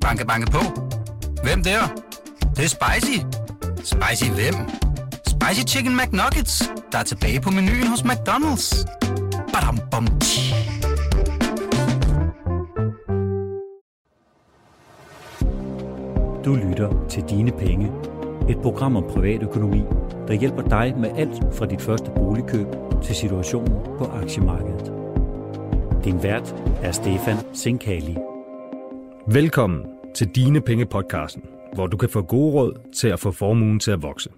Banke, banke på. Hvem der? Det, det er spicy. Spicy hvem? Spicy Chicken McNuggets, der er tilbage på menuen hos McDonald's. Badum, bom, tji. Du lytter til Dine Penge. Et program om privatøkonomi, der hjælper dig med alt fra dit første boligkøb til situationen på aktiemarkedet. Din vært er Stefan Sinkali. Velkommen til Dine Penge podcasten, hvor du kan få gode råd til at få formuen til at vokse.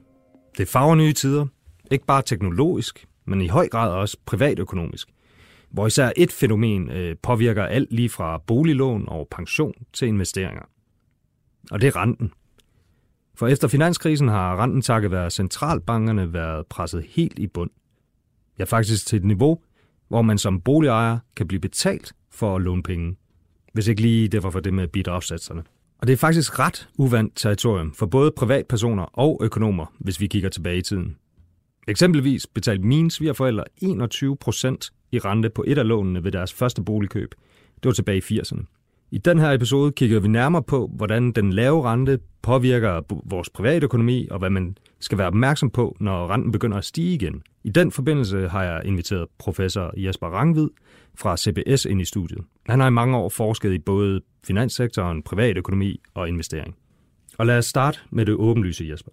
Det farver nye tider, ikke bare teknologisk, men i høj grad også privatøkonomisk, hvor især et fænomen øh, påvirker alt lige fra boliglån og pension til investeringer. Og det er renten. For efter finanskrisen har renten takket være centralbankerne været presset helt i bund. Ja, faktisk til et niveau, hvor man som boligejer kan blive betalt for at låne penge. Hvis ikke lige det var for det med bidragssatserne. Og det er faktisk ret uvandt territorium for både privatpersoner og økonomer, hvis vi kigger tilbage i tiden. Eksempelvis betalte mine svigerforældre 21 procent i rente på et af lånene ved deres første boligkøb. Det var tilbage i 80'erne. I den her episode kigger vi nærmere på, hvordan den lave rente påvirker vores privatøkonomi, og hvad man skal være opmærksom på, når renten begynder at stige igen. I den forbindelse har jeg inviteret professor Jesper Rangvid fra CBS ind i studiet. Han har i mange år forsket i både finanssektoren, privatøkonomi og investering. Og lad os starte med det åbenlyse, Jesper.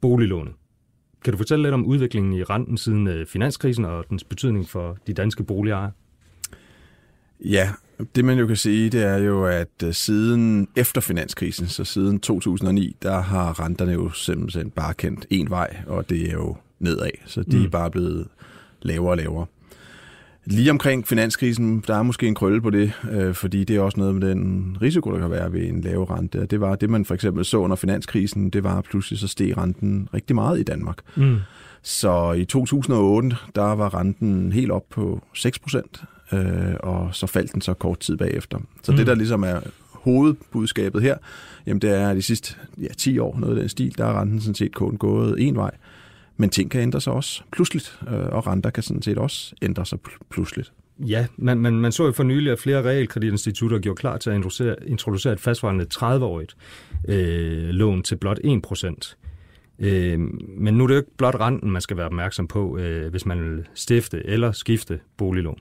Boliglånet. Kan du fortælle lidt om udviklingen i renten siden øh, finanskrisen og dens betydning for de danske boligejere? Ja, det man jo kan sige, det er jo, at øh, siden efter finanskrisen, så siden 2009, der har renterne jo simpelthen bare kendt en vej, og det er jo nedad. Så de mm. er bare blevet lavere og lavere. Lige omkring finanskrisen, der er måske en krølle på det, øh, fordi det er også noget med den risiko, der kan være ved en lave rente. Det var det, man for eksempel så under finanskrisen, det var at pludselig så steg renten rigtig meget i Danmark. Mm. Så i 2008, der var renten helt op på 6 procent, øh, og så faldt den så kort tid bagefter. Så mm. det, der ligesom er hovedbudskabet her, jamen det er, de sidste ja, 10 år, noget af den stil, der er renten sådan set kun gået en vej. Men ting kan ændre sig også pludseligt, øh, og renter kan sådan set også ændre sig pludseligt. Ja, men man, man så jo for nylig, at flere realkreditinstitutter gjorde klar til at introducere, introducere et fastvarende 30-årigt øh, lån til blot 1%. Øh, men nu er det jo ikke blot renten, man skal være opmærksom på, øh, hvis man vil stifte eller skifte boliglån.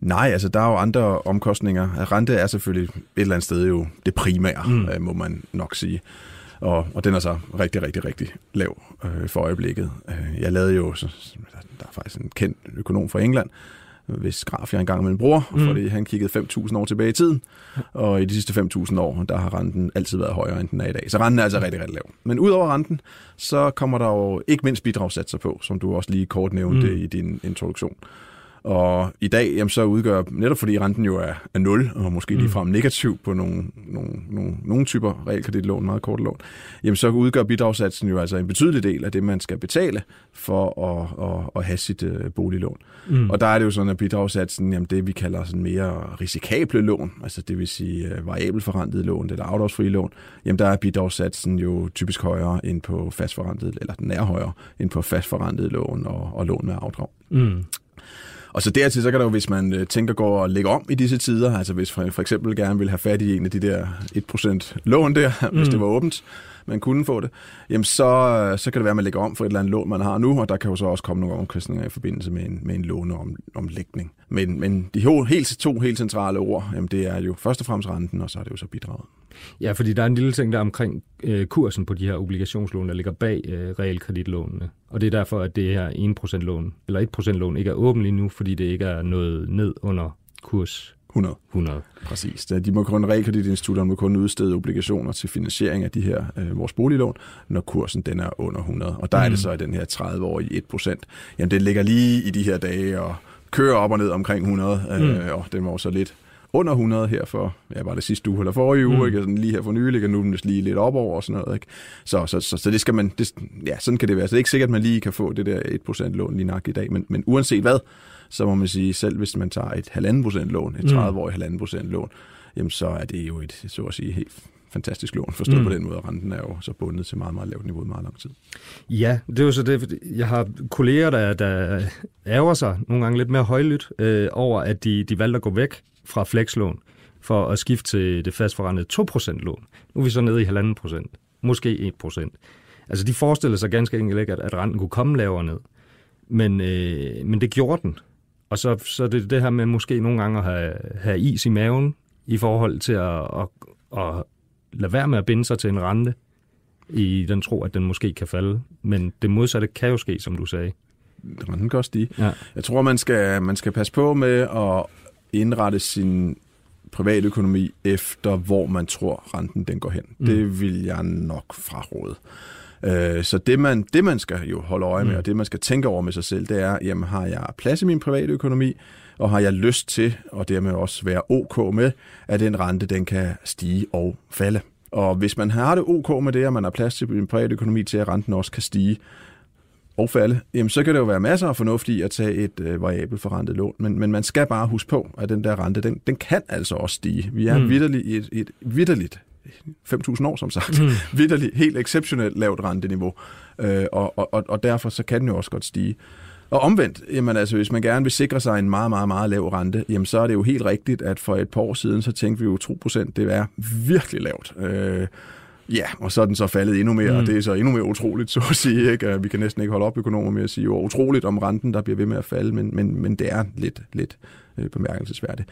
Nej, altså der er jo andre omkostninger. Rente er selvfølgelig et eller andet sted jo det primære, mm. øh, må man nok sige. Og, og den er så rigtig, rigtig, rigtig lav øh, for øjeblikket. Øh, jeg lavede jo, så, der er faktisk en kendt økonom fra England, hvis graf jeg engang med min bror, mm. fordi han kiggede 5.000 år tilbage i tiden, og i de sidste 5.000 år, der har renten altid været højere, end den er i dag. Så renten er altså rigtig, rigtig lav. Men udover renten, så kommer der jo ikke mindst bidragssatser på, som du også lige kort nævnte mm. i din introduktion. Og i dag, jamen, så udgør, netop fordi renten jo er, er 0, og måske mm. ligefrem negativ på nogle, nogle, nogle, nogle typer realkreditlån, meget korte lån, jamen så udgør bidragssatsen jo altså en betydelig del af det, man skal betale for at, at, at have sit uh, boliglån. Mm. Og der er det jo sådan, at bidragssatsen, jamen det vi kalder sådan mere risikable lån, altså det vil sige variabelt forrentet lån eller afdragsfri lån, jamen der er bidragssatsen jo typisk højere end på fastforrentet, eller den er højere end på fastforrentet lån og, og lån med afdrag. Mm. Og så dertil, så kan der jo, hvis man øh, tænker gå og lægge om i disse tider, altså hvis for, for eksempel gerne vil have fat i en af de der 1% lån der, mm. hvis det var åbent, man kunne få det, jamen så, så kan det være, at man lægger om for et eller andet lån, man har nu, og der kan jo så også komme nogle omkostninger i forbindelse med en, med en låneomlægning. Men, men de helt, to helt centrale ord, jamen det er jo først og fremmest renten, og så er det jo så bidraget. Ja, fordi der er en lille ting der omkring øh, kursen på de her obligationslån, der ligger bag øh, realkreditlånene. Og det er derfor, at det her 1% lån, eller 1% lån ikke er åbent lige nu, fordi det ikke er noget ned under kurs 100. 100. Præcis. De må kun, realkreditinstitutterne må kun udstede obligationer til finansiering af de her øh, vores boliglån, når kursen den er under 100. Og der mm. er det mm. så i den her 30-årige 1%. Jamen det ligger lige i de her dage og kører op og ned omkring 100, øh, mm. og det må så lidt under 100 her for, ja, var det sidste uge eller forrige uge, mm. ikke? Sådan lige her for nylig, og nu er den lige lidt op over og sådan noget, ikke? Så, så, så, så det skal man, det, ja, sådan kan det være. Så det er ikke sikkert, at man lige kan få det der 1% lån lige nok i dag, men, men uanset hvad, så må man sige, selv hvis man tager et 1,5% lån, et 30-årigt 1,5% lån, jamen så er det jo et, så at sige, helt fantastisk lån, forstået mm. på den måde, at renten er jo så bundet til meget, meget lavt niveau i meget lang tid. Ja, det er jo så det, jeg har kolleger, der, der ærger sig nogle gange lidt mere højlydt øh, over, at de, de valgte at gå væk fra flekslån, for at skifte til det fastforrentede 2% lån. Nu er vi så nede i 1,5%, måske 1%. Altså de forestillede sig ganske enkelt ikke, at, at renten kunne komme lavere ned. Men, øh, men det gjorde den. Og så, så det det her med måske nogle gange at have, have is i maven i forhold til at, at, at lade være med at binde sig til en rente i den tro, at den måske kan falde. Men det modsatte kan jo ske, som du sagde. Renten kan også stige. Ja. Jeg tror, man skal, man skal passe på med at indrette sin privatøkonomi efter, hvor man tror, renten den går hen. Mm. Det vil jeg nok fraråde. Øh, Så det man, det, man skal jo holde øje med, Mm. og det, man skal tænke over med sig selv, det er, jamen, har jeg plads i min private økonomi, og har jeg lyst til, og dermed også være ok med, at den rente, den kan stige og falde. Og hvis man har det ok med det, og man har plads til sin private økonomi til, at renten også kan stige og falde, jamen så kan det jo være masser af fornuft i at tage et øh, variabelt forrentet lån. Men, men man skal bare huske på, at den der rente, den, den kan altså også stige. Vi er Mm. vidderligt i et, et vidderligt 5.000 år, som sagt. Mm. Vidderligt, helt exceptionelt lavt renteniveau. Øh, og, og, og derfor så kan den jo også godt stige. Og omvendt, jamen altså, hvis man gerne vil sikre sig en meget, meget, meget lav rente, jamen så er det jo helt rigtigt, at for et par år siden, så tænkte vi jo 2%, det er virkelig lavt. Øh, ja, og så er den så faldet endnu mere, mm. og det er så endnu mere utroligt, så at sige. Ikke? Vi kan næsten ikke holde op økonomer med at sige, jo, utroligt om renten, der bliver ved med at falde, men, men, men det er lidt, lidt øh, bemærkelsesværdigt.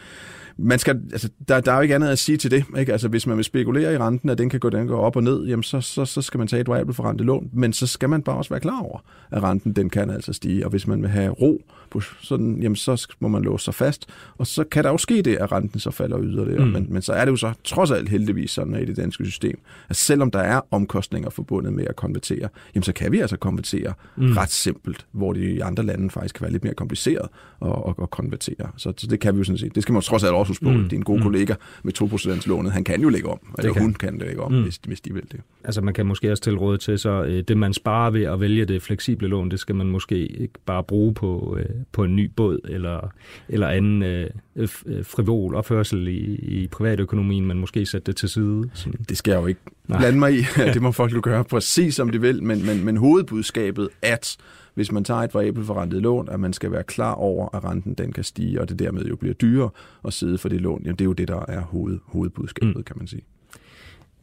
Man skal, altså, der, der er jo ikke andet at sige til det. Ikke? Altså, hvis man vil spekulere i renten, at den kan gå, den går op og ned, jamen, så, så, så skal man tage et variabelt forrentet lån. Men så skal man bare også være klar over, at renten den kan altså stige. Og hvis man vil have ro, på sådan, jamen, så må man låse sig fast. Og så kan der jo ske det, at renten så falder yderligere. Mm. Men, men så er det jo så trods alt heldigvis sådan i det danske system, at selvom der er omkostninger forbundet med at konvertere, jamen, så kan vi altså konvertere mm. ret simpelt, hvor det i andre lande faktisk kan være lidt mere kompliceret at, at, at konvertere. Så, så det kan vi jo sådan set. Det skal man trods alt også huske på. Mm. Din gode Mm. kollega med 2% lånet, han kan jo lægge om. Eller kan hun kan lægge om, Mm. hvis, hvis de vil det. Altså man kan måske også tilråde til, så øh, det man sparer ved at vælge det fleksible lån, det skal man måske ikke bare bruge på, øh, på en ny båd eller, eller anden øh, øh, frivol opførsel i, i privatøkonomien, men måske sætte det til side. Sådan. Det skal jo ikke. Blande mig i. det må folk jo gøre præcis som de vil. Men, men, men hovedbudskabet, at hvis man tager et variabelt forrentet lån, at man skal være klar over, at renten den kan stige, og det dermed jo bliver dyrere at sidde for det lån. Jamen, det er jo det, der er hoved, hovedbudskabet, Mm. mm. kan man sige.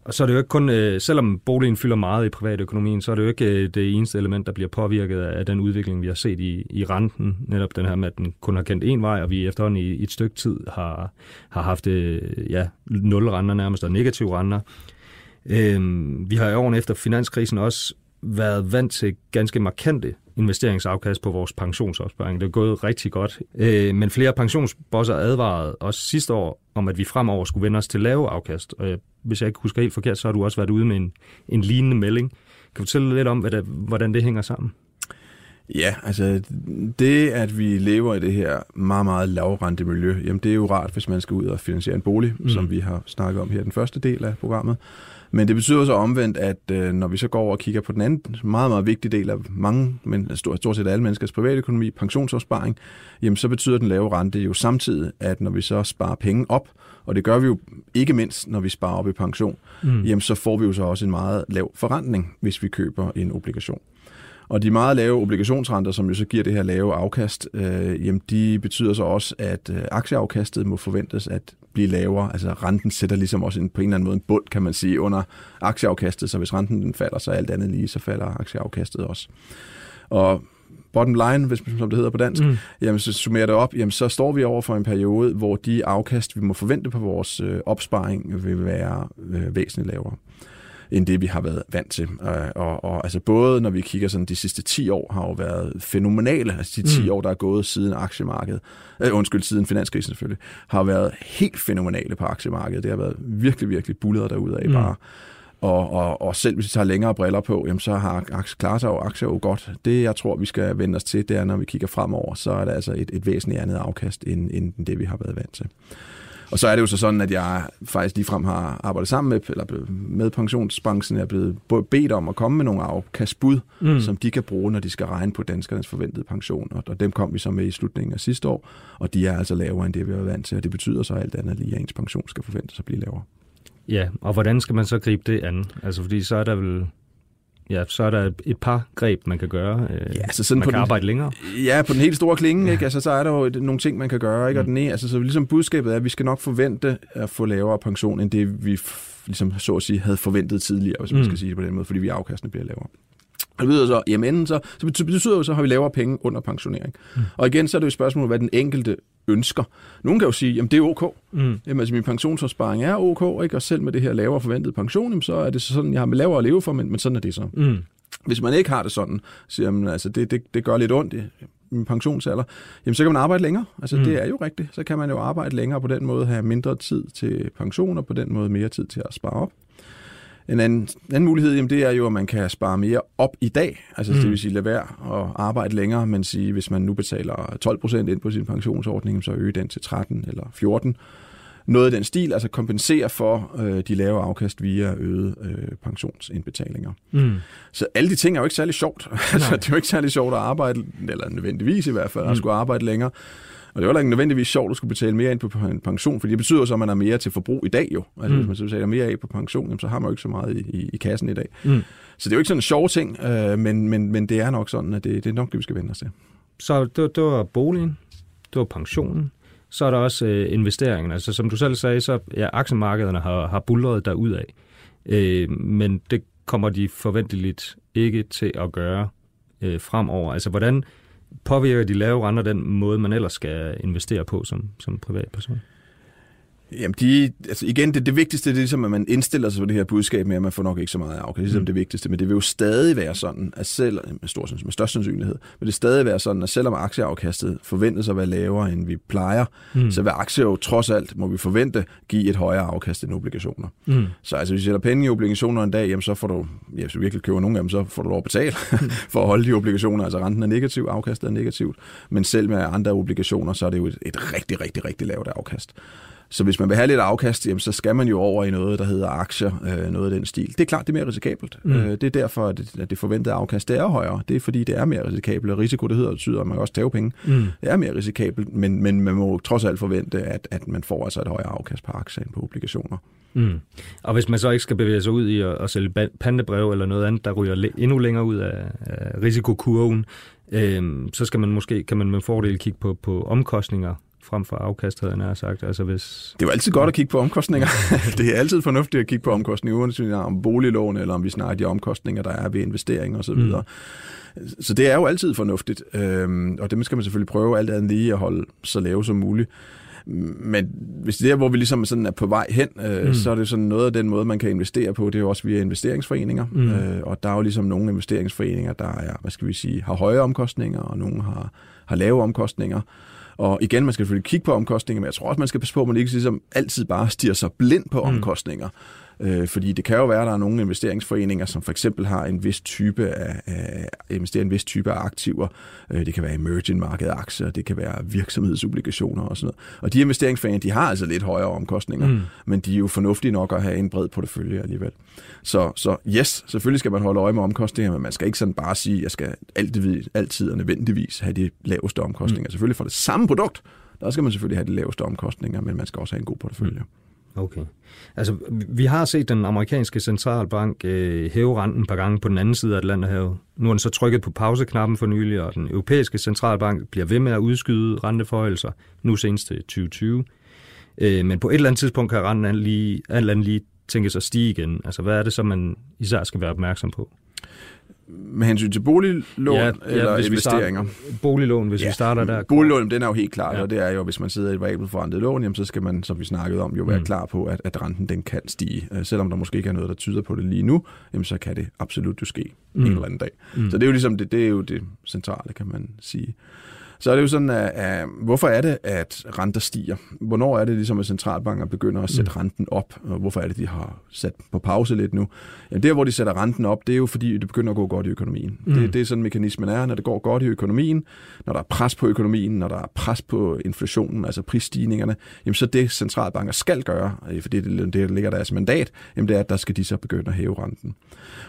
Og så er det jo ikke kun, øh, selvom boligen fylder meget i privatøkonomien, så er det jo ikke øh, det eneste element, der bliver påvirket af den udvikling, vi har set i, i renten. Netop den her med, at den kun har kendt én vej, og vi efterhånden i, i et stykke tid har, har haft øh, ja, nul renter nærmest, og negative renter. Øhm, vi har i årene efter finanskrisen også været vant til ganske markante investeringsafkast på vores pensionsopsparing. Det er gået rigtig godt. Øh, men flere pensionsbosser advarede os sidste år om, at vi fremover skulle vende os til lave afkast. Og jeg, hvis jeg ikke husker helt forkert, så har du også været ude med en, en lignende melding. Kan du fortælle lidt om, hvad det, hvordan det hænger sammen? Ja, altså det, at vi lever i det her meget, meget lavrente miljø, jamen det er jo rart, hvis man skal ud og finansiere en bolig, Mm. som vi har snakket om her den første del af programmet. Men det betyder så omvendt, at øh, når vi så går over og kigger på den anden meget, meget vigtige del af mange, men stort, stort set alle menneskers privatøkonomi, pensionsopsparing, jamen så betyder den lave rente jo samtidig, at når vi så sparer penge op, og det gør vi jo ikke mindst, når vi sparer op i pension, Mm. jamen så får vi jo så også en meget lav forrentning, hvis vi køber en obligation. Og de meget lave obligationsrenter, som jo så giver det her lave afkast, øh, jamen de betyder så også, at øh, aktieafkastet må forventes at blive lavere. Altså renten sætter ligesom også en, på en eller anden måde en bund, kan man sige, under aktieafkastet. Så hvis renten den falder, så alt andet lige, så falder aktieafkastet også. Og bottom line, hvis, som det hedder på dansk, Mm. jamen så summerer det op, jamen så står vi over for en periode, hvor de afkast, vi må forvente på vores øh, opsparing, vil være øh, væsentligt lavere end det, vi har været vant til. Øh, og, og altså både når vi kigger sådan, de sidste 10 år har jo været fænomenale, altså de 10 Mm. år, der er gået siden aktiemarkedet, øh, undskyld, siden finanskrisen selvfølgelig, har været helt fænomenale på aktiemarkedet. Det har været virkelig, virkelig bullet derude af Mm. bare. Og, og, og selv hvis vi tager længere briller på, jamen, så har klarer sig jo aktier jo godt. Det, jeg tror, vi skal vende os til, det er, når vi kigger fremover, så er det altså et, et væsentligt andet afkast, end, end det, vi har været vant til. Og så er det jo så sådan, at jeg faktisk ligefrem har arbejdet sammen med, eller med pensionsbranchen. Jeg er blevet bedt om at komme med nogle afkastbud, Mm. som de kan bruge, når de skal regne på danskernes forventede pension. Og, og dem kom vi så med i slutningen af sidste år, og de er altså lavere end det, vi har været vant til. Og det betyder så alt andet lige, at ens pension skal forventes at blive lavere. Ja, og hvordan skal man så gribe det an? Altså fordi så er der vel ja, så er der et par greb, man kan gøre. Øh, Ja, altså sådan man på kan den- arbejde længere. Ja, på den helt store klinge, ja. ikke? Altså, så er der jo et- nogle ting, man kan gøre, ikke? Og den ene, altså, så ligesom budskabet er, at vi skal nok forvente at få lavere pension, end det vi ligesom, så at sige, havde forventet tidligere, hvis man Mm. skal sige det på den måde, fordi vi afkastene bliver lavere. Og det betyder så, jamen enten så, så betyder jo så, har vi lavere penge under pensionering. Mm. Og igen, så er det jo et spørgsmål, hvad den enkelte ønsker. Nogen kan jo sige, jamen det er ok. Mm. Jamen, altså, min pensionsopsparing er ok, ikke? og selv med det her lavere forventede pension, jamen, så er det sådan, jeg har med lavere at leve for, men, men sådan er det så. Mm. Hvis man ikke har det sådan, siger man, altså det, det, det gør lidt ondt i min pensionsalder, jamen så kan man arbejde længere. Altså Mm. det er jo rigtigt. Så kan man jo arbejde længere på den måde have mindre tid til pension, og på den måde mere tid til at spare op. En anden, anden mulighed, jamen det er jo, at man kan spare mere op i dag. Altså Mm. det vil sige, lade være at arbejde længere, men sige, hvis man nu betaler 12 procent ind på sin pensionsordning, så øge den til 13 eller 14 noget af den stil, altså kompensere for øh, de lave afkast via øget øh, pensionsindbetalinger. Mm. Så alle de ting er jo ikke særlig sjovt. altså, det er jo ikke særlig sjovt at arbejde, eller nødvendigvis i hvert fald, at Mm. skulle arbejde længere. Og det er heller ikke nødvendigvis sjovt at skulle betale mere ind på en pension, for det betyder så, at man har mere til forbrug i dag jo. Altså Mm. hvis man så betaler mere af på pension, jamen, så har man jo ikke så meget i, i, i kassen i dag. Mm. Så det er jo ikke sådan en sjov ting, øh, men, men, men det er nok sådan, at det, det er nok det, vi skal vende os til. Så det, det var boligen, det var pensionen, så er der også øh, investeringen. Altså som du selv sagde, så ja, aktiemarkederne har, har bulret derudad. Øh, men det kommer de forventeligt ikke til at gøre øh, fremover. Altså hvordan påvirker de lave renter den måde, man ellers skal investere på som, som privatperson? Jamen, de, altså igen, det, det vigtigste det er ligesom, at man indstiller sig på det her budskab med, at man får nok ikke så meget afkast. Det er ligesom Mm. det vigtigste, men det vil jo stadig være sådan, at selv, med, stor, med størst sandsynlighed, vil det stadig være sådan, at selvom aktieafkastet forventes at være lavere, end vi plejer, Mm. mm. så vil aktier jo trods alt, må vi forvente, give et højere afkast end obligationer. Mm. Så altså, hvis du sætter penge i obligationer en dag, jamen, så får du, ja, hvis du virkelig køber nogle af dem, så får du lov at betale for at holde de obligationer. Altså renten er negativ, afkastet er negativt. Men selv med andre obligationer, så er det jo et, et rigtig, rigtig, rigtig lavt afkast. Så hvis man vil have lidt afkast, jamen, så skal man jo over i noget, der hedder aktier, øh, noget af den stil. Det er klart, det er mere risikabelt. Mm. Øh, det er derfor, at det, at det forventede afkast det er højere. Det er fordi, det er mere risikabelt, og risiko, det hedder, betyder, at man kan også tage penge. Mm. Det er mere risikabelt, men, men man må trods alt forvente, at, at man får altså et højere afkast på aktier end på obligationer. Mm. Og hvis man så ikke skal bevæge sig ud i at, at sælge pantebrev eller noget andet, der ryger le- endnu længere ud af, af risikokurven, øhm, så skal man måske, kan man med fordel kigge på, på omkostninger frem for afkast, havde jeg sagt. Altså hvis... Det er jo altid godt at kigge på omkostninger. det er altid fornuftigt at kigge på omkostninger, uanset om boliglån, eller om vi snakker de omkostninger, der er ved investering osv. Mm. Så det er jo altid fornuftigt, øhm, og det skal man selvfølgelig prøve alt andet lige at holde så lave som muligt. Men hvis det er, hvor vi ligesom sådan er på vej hen, øh, mm. så er det sådan noget af den måde, man kan investere på, det er jo også via investeringsforeninger. Mm. Øh, og der er jo ligesom nogle investeringsforeninger, der er, hvad skal vi sige, har høje omkostninger, og nogle har, har lave omkostninger. Og igen, man skal selvfølgelig kigge på omkostninger, men jeg tror også, man skal passe på, at man ikke ligesom altid bare stiger sig blind på Mm. Øh, fordi det kan jo være, at der er nogle investeringsforeninger, som for eksempel har en vis type af, af investerer en vis type af aktiver. Øh, det kan være emerging market aktier, det kan være virksomhedsobligationer og sådan noget. Og de investeringsforeninger, de har altså lidt højere omkostninger, mm. men de er jo fornuftige nok at have en bred portefølje alligevel. Så, så yes, selvfølgelig skal man holde øje med omkostninger, men man skal ikke sådan bare sige, at jeg skal altid, altid og nødvendigvis have de laveste omkostninger. Mm. Selvfølgelig for det samme produkt, der skal man selvfølgelig have de laveste omkostninger, men man skal også have en god portefølje. Mm. Okay. Altså, vi har set den amerikanske centralbank øh, hæve renten par gange på den anden side af Atlanterhavet. Nu er den så trykket på pauseknappen for nylig, og den europæiske centralbank bliver ved med at udskyde renteforhøjelser, nu senest til 2020. Øh, men på et eller andet tidspunkt kan renten alt lige, alt andet lige tænkes at stige igen. Altså, hvad er det så, man især skal være opmærksom på? Med hensyn til boliglån ja, eller hvis vi investeringer? Starter, boliglån, hvis ja, vi starter der. Boliglån, den er jo helt klart, Ja. ja. og det er jo, hvis man sidder i et variabelt forrentet lån, jamen, så skal man, som vi snakkede om, jo være Mm. klar på, at, at renten den kan stige. Øh, Selvom der måske ikke er noget, der tyder på det lige nu, jamen, så kan det absolut jo ske Mm. en eller anden dag. Mm. Så det er jo ligesom det, det, er jo det centrale, kan man sige. Så er det jo sådan, at, at hvorfor er det, at renter stiger? Hvornår er det ligesom, at centralbanker begynder at sætte Mm. renten op? Og hvorfor er det, de har sat på pause lidt nu? Ja, der, hvor de sætter renten op, det er jo fordi, det begynder at gå godt i økonomien. Mm. Det, det er sådan, mekanismen er, når det går godt i økonomien, når der er pres på økonomien, når der er pres på inflationen, altså prisstigningerne, jamen så det centralbanker skal gøre, øh, fordi det, det ligger deres mandat, jamen det er, at der skal de så begynde at hæve renten.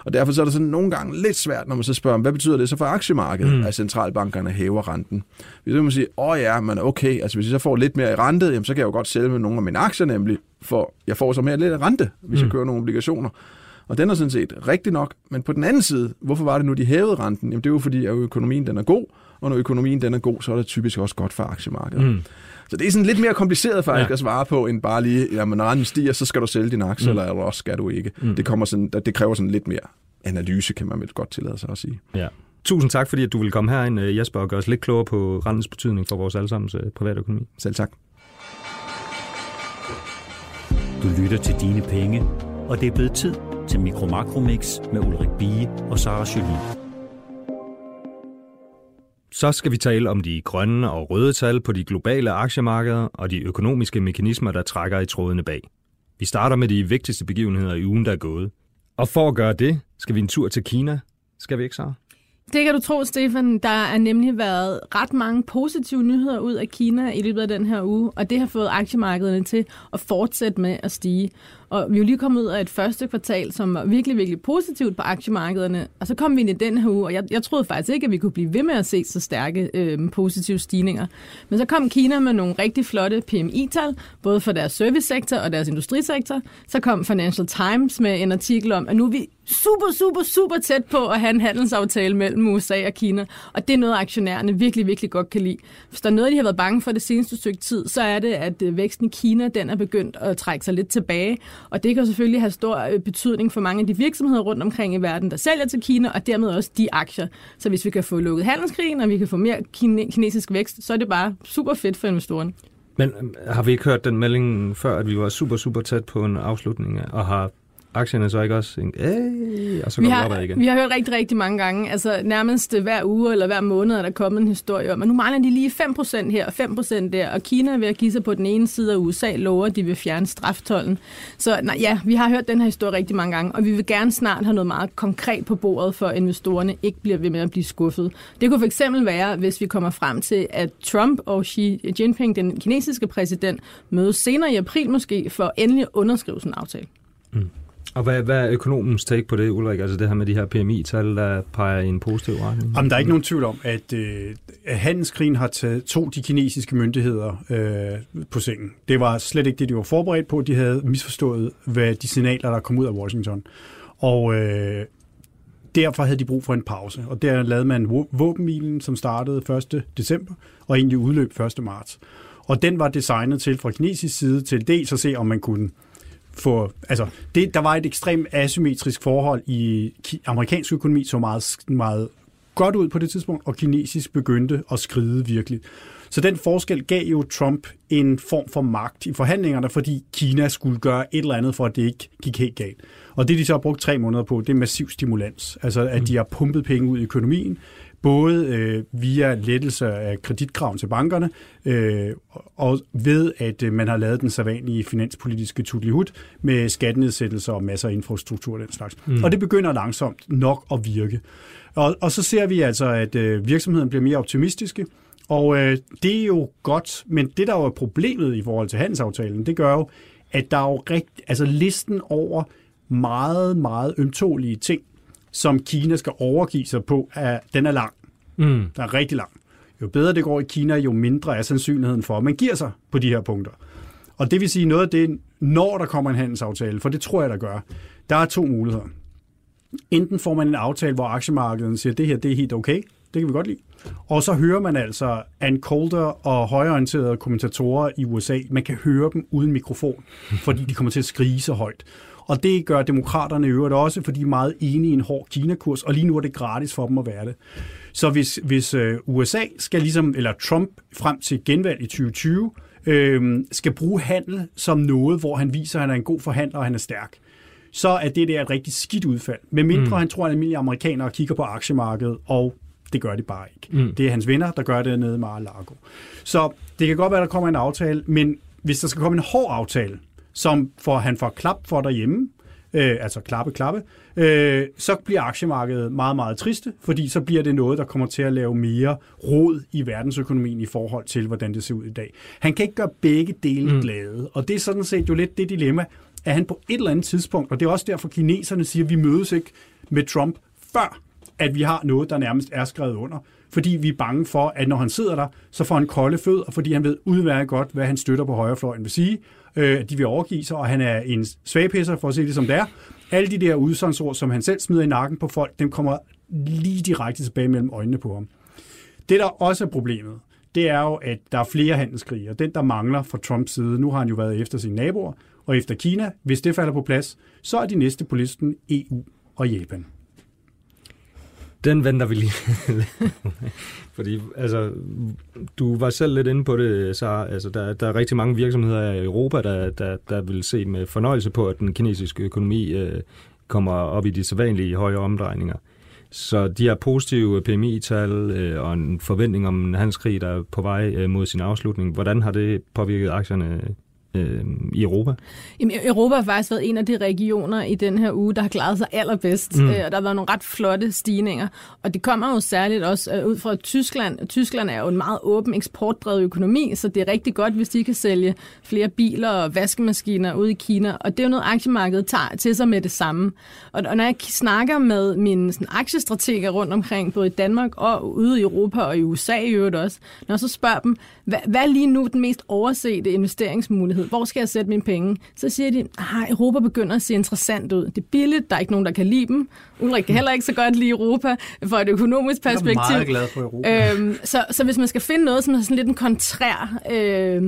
Og derfor så er det sådan nogle gange lidt svært, når man så spørger, hvad betyder det så for aktiemarkedet, mm. at centralbankerne hæver renten? Hvis man sige, åh ja, men okay, altså hvis jeg så får lidt mere i rente, jamen, så kan jeg jo godt sælge med nogle af mine aktier nemlig, for jeg får så mere lidt rente, hvis Mm. jeg kører nogle obligationer. Og den er sådan set rigtig nok, men på den anden side, hvorfor var det nu, de hævede renten? Jamen det er jo fordi, at økonomien den er god, og når økonomien den er god, så er det typisk også godt for aktiemarkedet. Mm. Så det er sådan lidt mere kompliceret faktisk ja. at svare på, end bare lige, jamen når renten stiger, så skal du sælge din aktie, mm. eller også skal du ikke. Mm. Det, kommer sådan, det kræver sådan lidt mere analyse, kan man vel godt tillade sig at sige. Ja. Tusind tak, fordi at du vil komme herind, øh, Jesper, og gøre os lidt klogere på rentens betydning for vores allesammens øh, private økonomi. Selv tak. Du lytter til Dine Penge, og det er blevet tid til Mikro Makromix med Ulrik Bie og Sara Jolie. Så skal vi tale om de grønne og røde tal på de globale aktiemarkeder og de økonomiske mekanismer, der trækker i trådene bag. Vi starter med de vigtigste begivenheder i ugen, der er gået. Og for at gøre det, skal vi en tur til Kina. Skal vi ikke, Sara? Det kan du tro, Stefan. Der er nemlig været ret mange positive nyheder ud af Kina i løbet af den her uge, og det har fået aktiemarkederne til at fortsætte med at stige. Og vi er jo lige kommet ud af et første kvartal, som var virkelig, virkelig positivt på aktiemarkederne. Og så kom vi ind i den her uge, og jeg, jeg troede faktisk ikke, at vi kunne blive ved med at se så stærke øh, positive stigninger. Men så kom Kina med nogle rigtig flotte PMI-tal, både for deres servicesektor og deres industrisektor. Så kom Financial Times med en artikel om, at nu er vi super, super, super tæt på at have en handelsaftale mellem USA og Kina. Og det er noget, aktionærerne virkelig, virkelig godt kan lide. Hvis der er noget, de har været bange for det seneste stykke tid, så er det, at øh, væksten i Kina den er begyndt at trække sig lidt tilbage. Og det kan selvfølgelig have stor øh, betydning for mange af de virksomheder rundt omkring i verden, der sælger til Kina, og dermed også de aktier. Så hvis vi kan få lukket handelskrigen, og vi kan få mere kinesisk vækst, så er det bare super fedt for investorerne. Men øh, har vi ikke hørt den melding før, at vi var super, super tæt på en afslutning, og har aktierne så ikke også en, øh, og så går vi har, igen? Vi har hørt rigtig, rigtig mange gange, altså nærmest hver uge eller hver måned er der kommet en historie om, at nu mangler de lige 5% her og 5% der, og Kina er ved at give sig på den ene side, af USA lover, at de vil fjerne straftollen. Så nej, ja, vi har hørt den her historie rigtig mange gange, og vi vil gerne snart have noget meget konkret på bordet, for investorerne ikke bliver ved med at blive skuffet. Det kunne fx være, hvis vi kommer frem til, at Trump og Xi Jinping, den kinesiske præsident, mødes senere i april måske, for endelig at underskrive sådan en aftale. Mm. Og hvad, hvad er økonomens take på det, Ulrik? Altså det her med de her PMI-tal, der peger i en positiv retning? Jamen, der er ikke nogen tvivl om, at, øh, at handelskrigen har taget to de kinesiske myndigheder øh, på sengen. Det var slet ikke det, de var forberedt på. De havde misforstået, hvad de signaler, der kom ud af Washington. Og øh, derfor havde de brug for en pause. Og der lavede man våbenmilen, som startede 1. december og egentlig udløb 1. marts. Og den var designet til fra kinesisk side til dels at se, om man kunne få, altså, det, der var et ekstremt asymmetrisk forhold i amerikansk økonomi, så meget, meget godt ud på det tidspunkt, og kinesisk begyndte at skride virkelig. Så den forskel gav jo Trump en form for magt i forhandlingerne, fordi Kina skulle gøre et eller andet for, at det ikke gik helt galt. Og det, de så har brugt tre måneder på, det er massiv stimulans. Altså, at de har pumpet penge ud i økonomien, både øh, via lettelse af kreditkraven til bankerne, øh, og ved, at øh, man har lavet den sædvanlige finanspolitiske tutlihut med skattenedsættelser og masser af infrastruktur og den slags. Mm. Og det begynder langsomt nok at virke. Og, og så ser vi altså, at øh, virksomheden bliver mere optimistiske, og øh, det er jo godt, men det der jo er problemet i forhold til handelsaftalen, det gør jo, at der er jo rigt, altså listen over meget, meget ømtålige ting, som Kina skal overgive sig på, er, den er lang. Mm. Den er rigtig lang. Jo bedre det går i Kina, jo mindre er sandsynligheden for, at man giver sig på de her punkter. Og det vil sige noget af det, når der kommer en handelsaftale, for det tror jeg, der gør, der er to muligheder. Enten får man en aftale, hvor aktiemarkedet siger, at det her det er helt okay, det kan vi godt lide. Og så hører man altså Ann Coulter og højorienterede kommentatorer i USA, man kan høre dem uden mikrofon, fordi de kommer til at skrige så højt. Og det gør demokraterne i øvrigt også, fordi de er meget enige i en hård Kina-kurs, og lige nu er det gratis for dem at være det. Så hvis, hvis øh, USA skal ligesom, eller Trump frem til genvalg i 2020, øh, skal bruge handel som noget, hvor han viser, at han er en god forhandler, og han er stærk, så er det der et rigtig skidt udfald. Men mindre mm. han tror, at almindelige amerikanere kigger på aktiemarkedet, og det gør de bare ikke. Mm. Det er hans venner, der gør det nede i Mar-a-Lago. Så det kan godt være, der kommer en aftale, men hvis der skal komme en hård aftale, som får, han får klap for derhjemme, øh, altså klappe, klappe, øh, så bliver aktiemarkedet meget, meget triste, fordi så bliver det noget, der kommer til at lave mere råd i verdensøkonomien i forhold til, hvordan det ser ud i dag. Han kan ikke gøre begge dele mm. glade, og det er sådan set jo lidt det dilemma, at han på et eller andet tidspunkt, og det er også derfor kineserne siger, at vi mødes ikke med Trump før, at vi har noget, der nærmest er skrevet under. Fordi vi er bange for, at når han sidder der, så får han kolde fødder, fordi han ved udmærket godt, hvad han støtter på højrefløjen vil sige, øh, de vil overgive sig, og han er en svagpisser, for at se det som det er. Alle de der udsagnsord, som han selv smider i nakken på folk, dem kommer lige direkte tilbage mellem øjnene på ham. Det, der også er problemet, det er jo, at der er flere handelskrige, og den, der mangler fra Trumps side, nu har han jo været efter sine naboer, og efter Kina, hvis det falder på plads, så er de næste på listen EU og Japan. Den venter vi lige. Fordi altså, du var selv lidt inde på det, så altså, der, der er rigtig mange virksomheder i Europa, der, der, der vil se med fornøjelse på, at den kinesiske økonomi øh, kommer op i de sædvanlige høje omdrejninger. Så de her positive PMI-tal øh, og en forventning om en handelskrig, der er på vej øh, mod sin afslutning, hvordan har det påvirket aktierne øh, i Europa? Jamen, Europa har faktisk været en af de regioner i den her uge, der har klaret sig allerbedst. Mm. Øh, og der har været nogle ret flotte stigninger. Og det kommer jo særligt også øh, ud fra Tyskland. Tyskland er jo en meget åben eksportdrevet økonomi, så det er rigtig godt, hvis de kan sælge flere biler og vaskemaskiner ud i Kina. Og det er jo noget, aktiemarkedet tager til sig med det samme. Og, og når jeg snakker med mine sådan, aktiestrateger rundt omkring, både i Danmark og ude i Europa og i USA i øvrigt også, når jeg så spørger dem, hvad, hvad er lige nu den mest oversete investeringsmulighed? Hvor skal jeg sætte mine penge? Så siger de, at Europa begynder at se interessant ud. Det er billigt, der er ikke nogen, der kan lide dem. Ulrik kan heller ikke så godt lide Europa fra et økonomisk perspektiv. Jeg er meget glad for Europa. Øhm, så, så hvis man skal finde noget, som er sådan lidt en kontrær øh,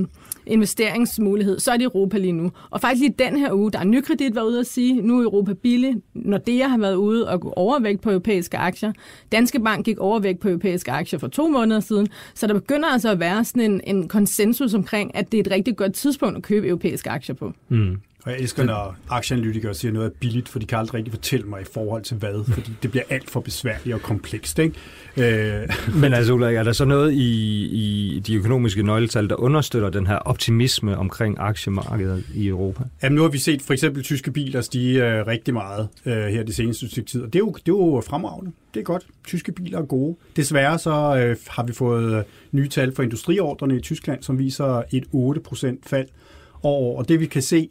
investeringsmulighed, så er det Europa lige nu. Og faktisk lige den her uge, der er nykredit været ude at sige, nu er Europa billig. når det har været ude og gå overvægt på europæiske aktier. Danske Bank gik overvægt på europæiske aktier for to måneder siden. Så der begynder altså at være sådan en, en konsensus omkring, at det er et rigtig godt tidspunkt at købe europæiske aktier på. Mm. Og jeg elsker, når aktieanalytikere siger noget er billigt, for de kan aldrig rigtig fortælle mig i forhold til hvad, fordi det bliver alt for besværligt og komplekst. Ikke? Øh. Men altså, Ulrik, er der så noget i, i de økonomiske nøgletal, der understøtter den her optimisme omkring aktiemarkedet i Europa? Jamen, nu har vi set for eksempel tyske biler stige øh, rigtig meget øh, her de seneste stykke tid, og det er, jo, det er jo fremragende. Det er godt. Tyske biler er gode. Desværre så øh, har vi fået øh, nye tal for industriordrene i Tyskland, som viser et 8% fald over. Og det vi kan se,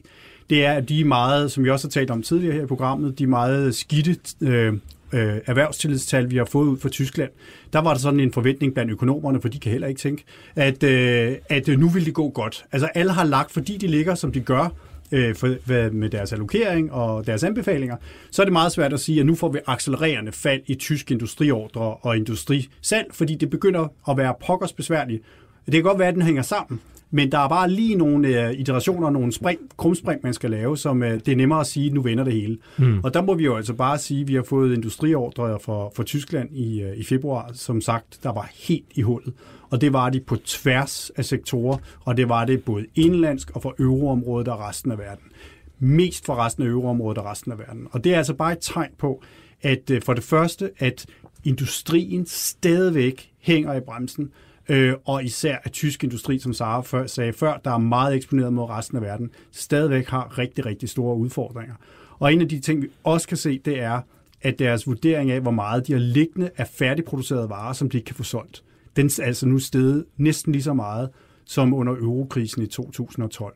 det er, at de meget, som vi også har talt om tidligere her i programmet, de meget skidte øh, øh, erhvervstillidstal, vi har fået ud fra Tyskland, der var der sådan en forventning blandt økonomerne, for de kan heller ikke tænke, at, øh, at øh, nu vil det gå godt. Altså alle har lagt, fordi de ligger, som de gør, øh, for, med deres allokering og deres anbefalinger, så er det meget svært at sige, at nu får vi accelererende fald i tysk industriordre og industrisalg, fordi det begynder at være pokkers besværligt. Det kan godt være, at den hænger sammen, men der er bare lige nogle uh, iterationer, nogle spring, krumspring, man skal lave, som uh, det er nemmere at sige, at nu vender det hele. Mm. Og der må vi jo altså bare sige, at vi har fået industriordre for, for Tyskland i, uh, i februar, som sagt, der var helt i hullet. Og det var de på tværs af sektorer, og det var det både indlandsk og for euroområdet og resten af verden. Mest for resten af euroområdet og resten af verden. Og det er altså bare et tegn på, at uh, for det første, at industrien stadigvæk hænger i bremsen, øh, og især at tysk industri, som Sara før, sagde før, der er meget eksponeret mod resten af verden, stadigvæk har rigtig, rigtig store udfordringer. Og en af de ting, vi også kan se, det er, at deres vurdering af, hvor meget de har liggende af færdigproducerede varer, som de ikke kan få solgt, den er altså nu steget næsten lige så meget som under eurokrisen i 2012.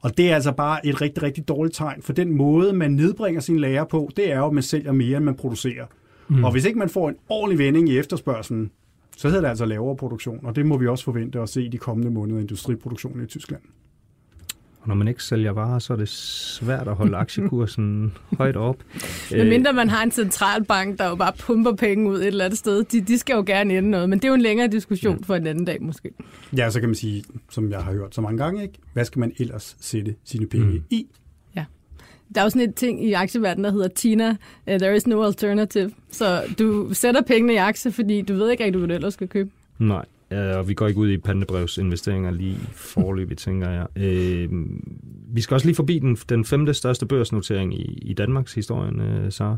Og det er altså bare et rigtig, rigtig dårligt tegn, for den måde, man nedbringer sine lager på, det er jo, at man sælger mere, end man producerer. Mm. Og hvis ikke man får en ordentlig vending i efterspørgselen, så hedder det altså lavere produktion, og det må vi også forvente at se i de kommende måneder industriproduktionen i Tyskland. Og når man ikke sælger varer, så er det svært at holde aktiekursen højt op. Men mindre man har en centralbank, der jo bare pumper penge ud et eller andet sted. De, de skal jo gerne ende noget, men det er jo en længere diskussion ja. for en anden dag måske. Ja, så kan man sige, som jeg har hørt så mange gange, ikke? hvad skal man ellers sætte sine penge mm. i? Der er jo sådan et ting i aktieverdenen, der hedder Tina, uh, there is no alternative. Så du sætter pengene i aktie, fordi du ved ikke rigtig, hvad du ellers skal købe. Nej, ja, og vi går ikke ud i pantebrevsinvesteringer lige forløbig, tænker jeg. Øh, vi skal også lige forbi den, den femte største børsnotering i, i Danmarks historien, øh, så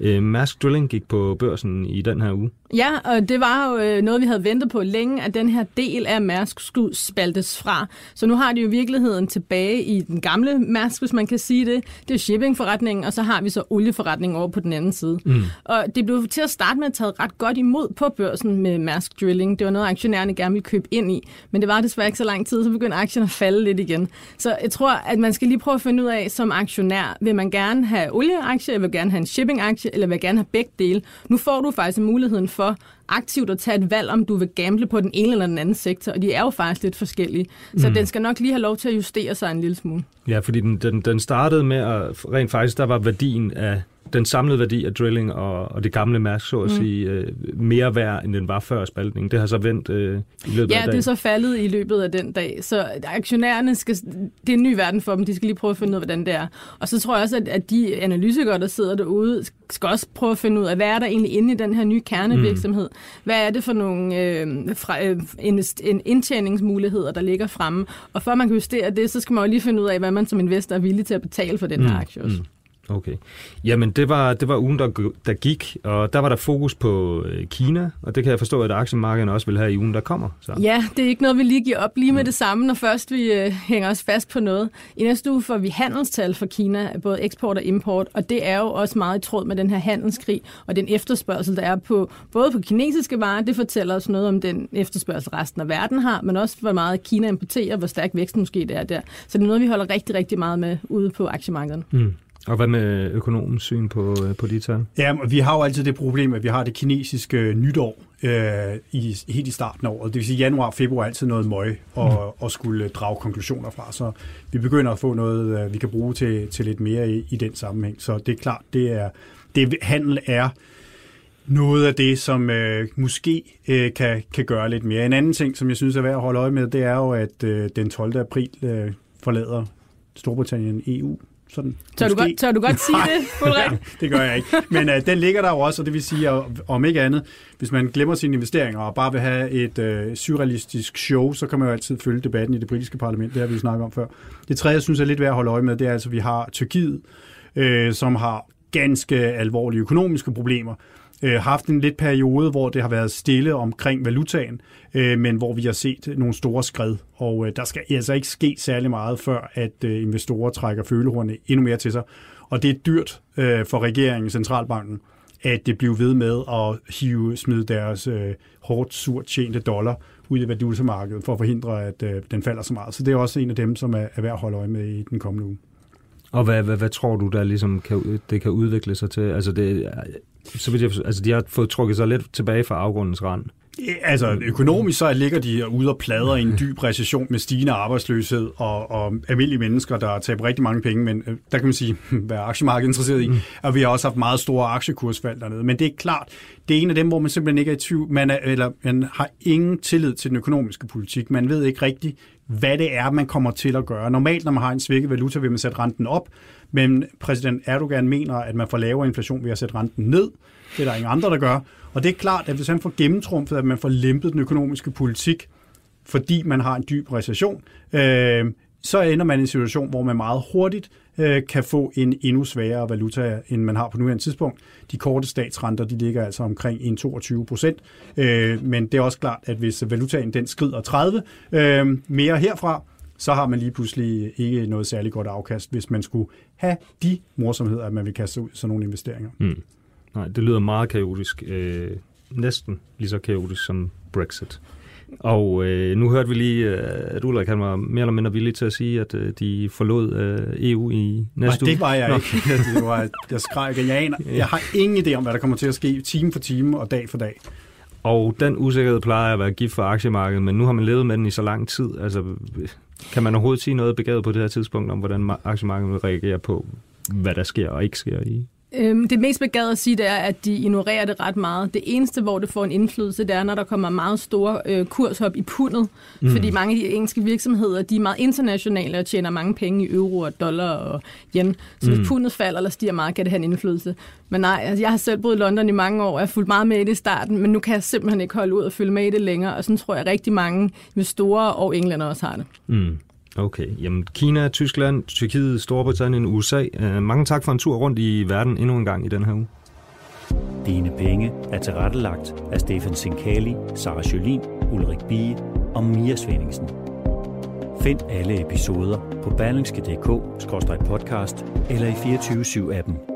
øh, Maersk Drilling gik på børsen i den her uge. Ja, og det var jo øh, noget, vi havde ventet på længe, at den her del af Mærsk skulle spaltes fra. Så nu har de jo virkeligheden tilbage i den gamle Mærsk, hvis man kan sige det. Det er shippingforretningen, og så har vi så olieforretningen over på den anden side. Mm. Og det blev til at starte med taget ret godt imod på børsen med Mærsk Drilling. Det var noget, aktionærerne gerne ville købe ind i, men det var desværre ikke så lang tid, så begyndte aktierne at falde lidt igen. Så jeg tror, at man skal lige prøve at finde ud af, som aktionær, vil man gerne have olieaktie, eller vil gerne have en shippingaktie, eller vil gerne have begge dele. Nu får du faktisk muligheden for aktivt at tage et valg, om du vil gamble på den ene eller den anden sektor, og de er jo faktisk lidt forskellige. Så mm. den skal nok lige have lov til at justere sig en lille smule. Ja, fordi den, den, den startede med, at rent faktisk, der var værdien af den samlede værdi af drilling og, og det gamle Mærsk, så at mm. sige, øh, mere værd, end den var før spaltningen. Det har så vendt øh, i løbet ja, af dagen. det er så faldet i løbet af den dag. Så aktionærerne skal, det er en ny verden for dem. De skal lige prøve at finde ud af, hvordan det er. Og så tror jeg også, at, at de analytikere, der sidder derude, skal også prøve at finde ud af, hvad er der egentlig inde i den her nye kernevirksomhed? Mm. Hvad er det for nogle øh, fra, øh, indtjeningsmuligheder, der ligger fremme? Og før man kan justere det, så skal man jo lige finde ud af, hvad man som investor er villig til at betale for den mm. her aktie også. Mm. Okay. Jamen, det var, det var ugen, der, der gik, og der var der fokus på øh, Kina, og det kan jeg forstå, at aktiemarkedet også vil have i ugen, der kommer. Så. Ja, det er ikke noget, vi lige giver op lige med mm. det samme, når først vi øh, hænger os fast på noget. I næste uge får vi handelstal for Kina, både eksport og import, og det er jo også meget i tråd med den her handelskrig og den efterspørgsel, der er på både på kinesiske varer, det fortæller os noget om den efterspørgsel, resten af verden har, men også hvor meget Kina importerer, hvor stærk væksten måske det er der. Så det er noget, vi holder rigtig, rigtig meget med ude på aktiemarkedet. Mm. Og hvad med økonomens syn på, øh, på de tal? Ja, vi har jo altid det problem, at vi har det kinesiske nytår øh, i, helt i starten af året. Det vil sige, januar og februar er altid noget møg og, mm. og skulle drage konklusioner fra. Så vi begynder at få noget, øh, vi kan bruge til, til lidt mere i, i den sammenhæng. Så det er klart, det er, det handel er noget af det, som øh, måske øh, kan, kan gøre lidt mere. En anden ting, som jeg synes er værd at holde øje med, det er jo, at øh, den 12. april øh, forlader Storbritannien EU. Sådan, tør, du godt, tør du godt sige det, ja, det gør jeg ikke. Men uh, den ligger der jo også, og det vil sige, at, om ikke andet, hvis man glemmer sine investeringer og bare vil have et uh, surrealistisk show, så kan man jo altid følge debatten i det britiske parlament. Det har vi snakket om før. Det tredje, jeg synes er lidt værd at holde øje med, det er altså, at vi har Tyrkiet, uh, som har ganske alvorlige økonomiske problemer øh, haft en lidt periode, hvor det har været stille omkring valutaen, øh, men hvor vi har set nogle store skred. Og øh, der skal altså ikke ske særlig meget, før at øh, investorer trækker følehornene endnu mere til sig. Og det er dyrt øh, for regeringen, centralbanken, at det bliver ved med at hive, smide deres øh, hårdt surt tjente dollar ud i valutamarkedet for at forhindre, at øh, den falder så meget. Så det er også en af dem, som er, er værd at holde øje med i den kommende uge. Og hvad, hvad, hvad tror du, der ligesom kan, det kan udvikle sig til? Altså, det, så vidt jeg, altså de har fået trukket sig lidt tilbage fra afgrundens rand. Altså økonomisk så ligger de ude og plader i en dyb recession med stigende arbejdsløshed og, og almindelige mennesker, der taber rigtig mange penge, men øh, der kan man sige, hvad er aktiemarkedet interesseret i, mm. og vi har også haft meget store aktiekursfald dernede. Men det er klart, det er en af dem, hvor man simpelthen ikke er i tvivl, man, er, eller, man har ingen tillid til den økonomiske politik. Man ved ikke rigtigt, hvad det er, man kommer til at gøre. Normalt, når man har en svækket valuta, vil man sætte renten op, men præsident Erdogan mener, at man får lavere inflation ved at sætte renten ned. Det er der ingen andre, der gør. Og det er klart, at hvis han får gennemtrumfet, at man får lempet den økonomiske politik, fordi man har en dyb recession, øh, så ender man i en situation, hvor man meget hurtigt øh, kan få en endnu sværere valuta, end man har på nuværende tidspunkt. De korte statsrenter, de ligger altså omkring 1,22 procent, øh, men det er også klart, at hvis valutaen den skrider 30 øh, mere herfra, så har man lige pludselig ikke noget særligt godt afkast, hvis man skulle have de morsomheder, at man vil kaste ud sådan nogle investeringer. Mm. Nej, det lyder meget kaotisk. Øh, næsten lige så kaotisk som Brexit. Og øh, nu hørte vi lige, øh, at Ulrik han var mere eller mindre villig til at sige, at øh, de forlod øh, EU i næste uge. Nej, det var jeg Nå. ikke. Det var, jeg skreg, jeg aner. Jeg har ingen idé om, hvad der kommer til at ske time for time og dag for dag. Og den usikkerhed plejer at være gift for aktiemarkedet, men nu har man levet med den i så lang tid. Altså, kan man overhovedet sige noget begavet på det her tidspunkt om, hvordan aktiemarkedet vil reagere på, hvad der sker og ikke sker i Øhm, det mest begavede at sige, det er, at de ignorerer det ret meget. Det eneste, hvor det får en indflydelse, det er, når der kommer meget store øh, kurshop i pundet. Mm. Fordi mange af de engelske virksomheder, de er meget internationale og tjener mange penge i euro og dollar og yen. Så hvis mm. pundet falder eller stiger meget, kan det have en indflydelse. Men nej, altså, jeg har selv boet i London i mange år, og jeg har fulgt meget med i det i starten, men nu kan jeg simpelthen ikke holde ud og følge med i det længere. Og sådan tror jeg rigtig mange store og englænder også har det. Mm. Okay, jamen Kina, Tyskland, Tyrkiet, Storbritannien, USA. Uh, øh, mange tak for en tur rundt i verden endnu en gang i den her uge. Dine penge er tilrettelagt af Stefan Sinkali, Sara Jolin, Ulrik Bie og Mia Svendingsen. Find alle episoder på berlingske.dk-podcast eller i 24 7 appen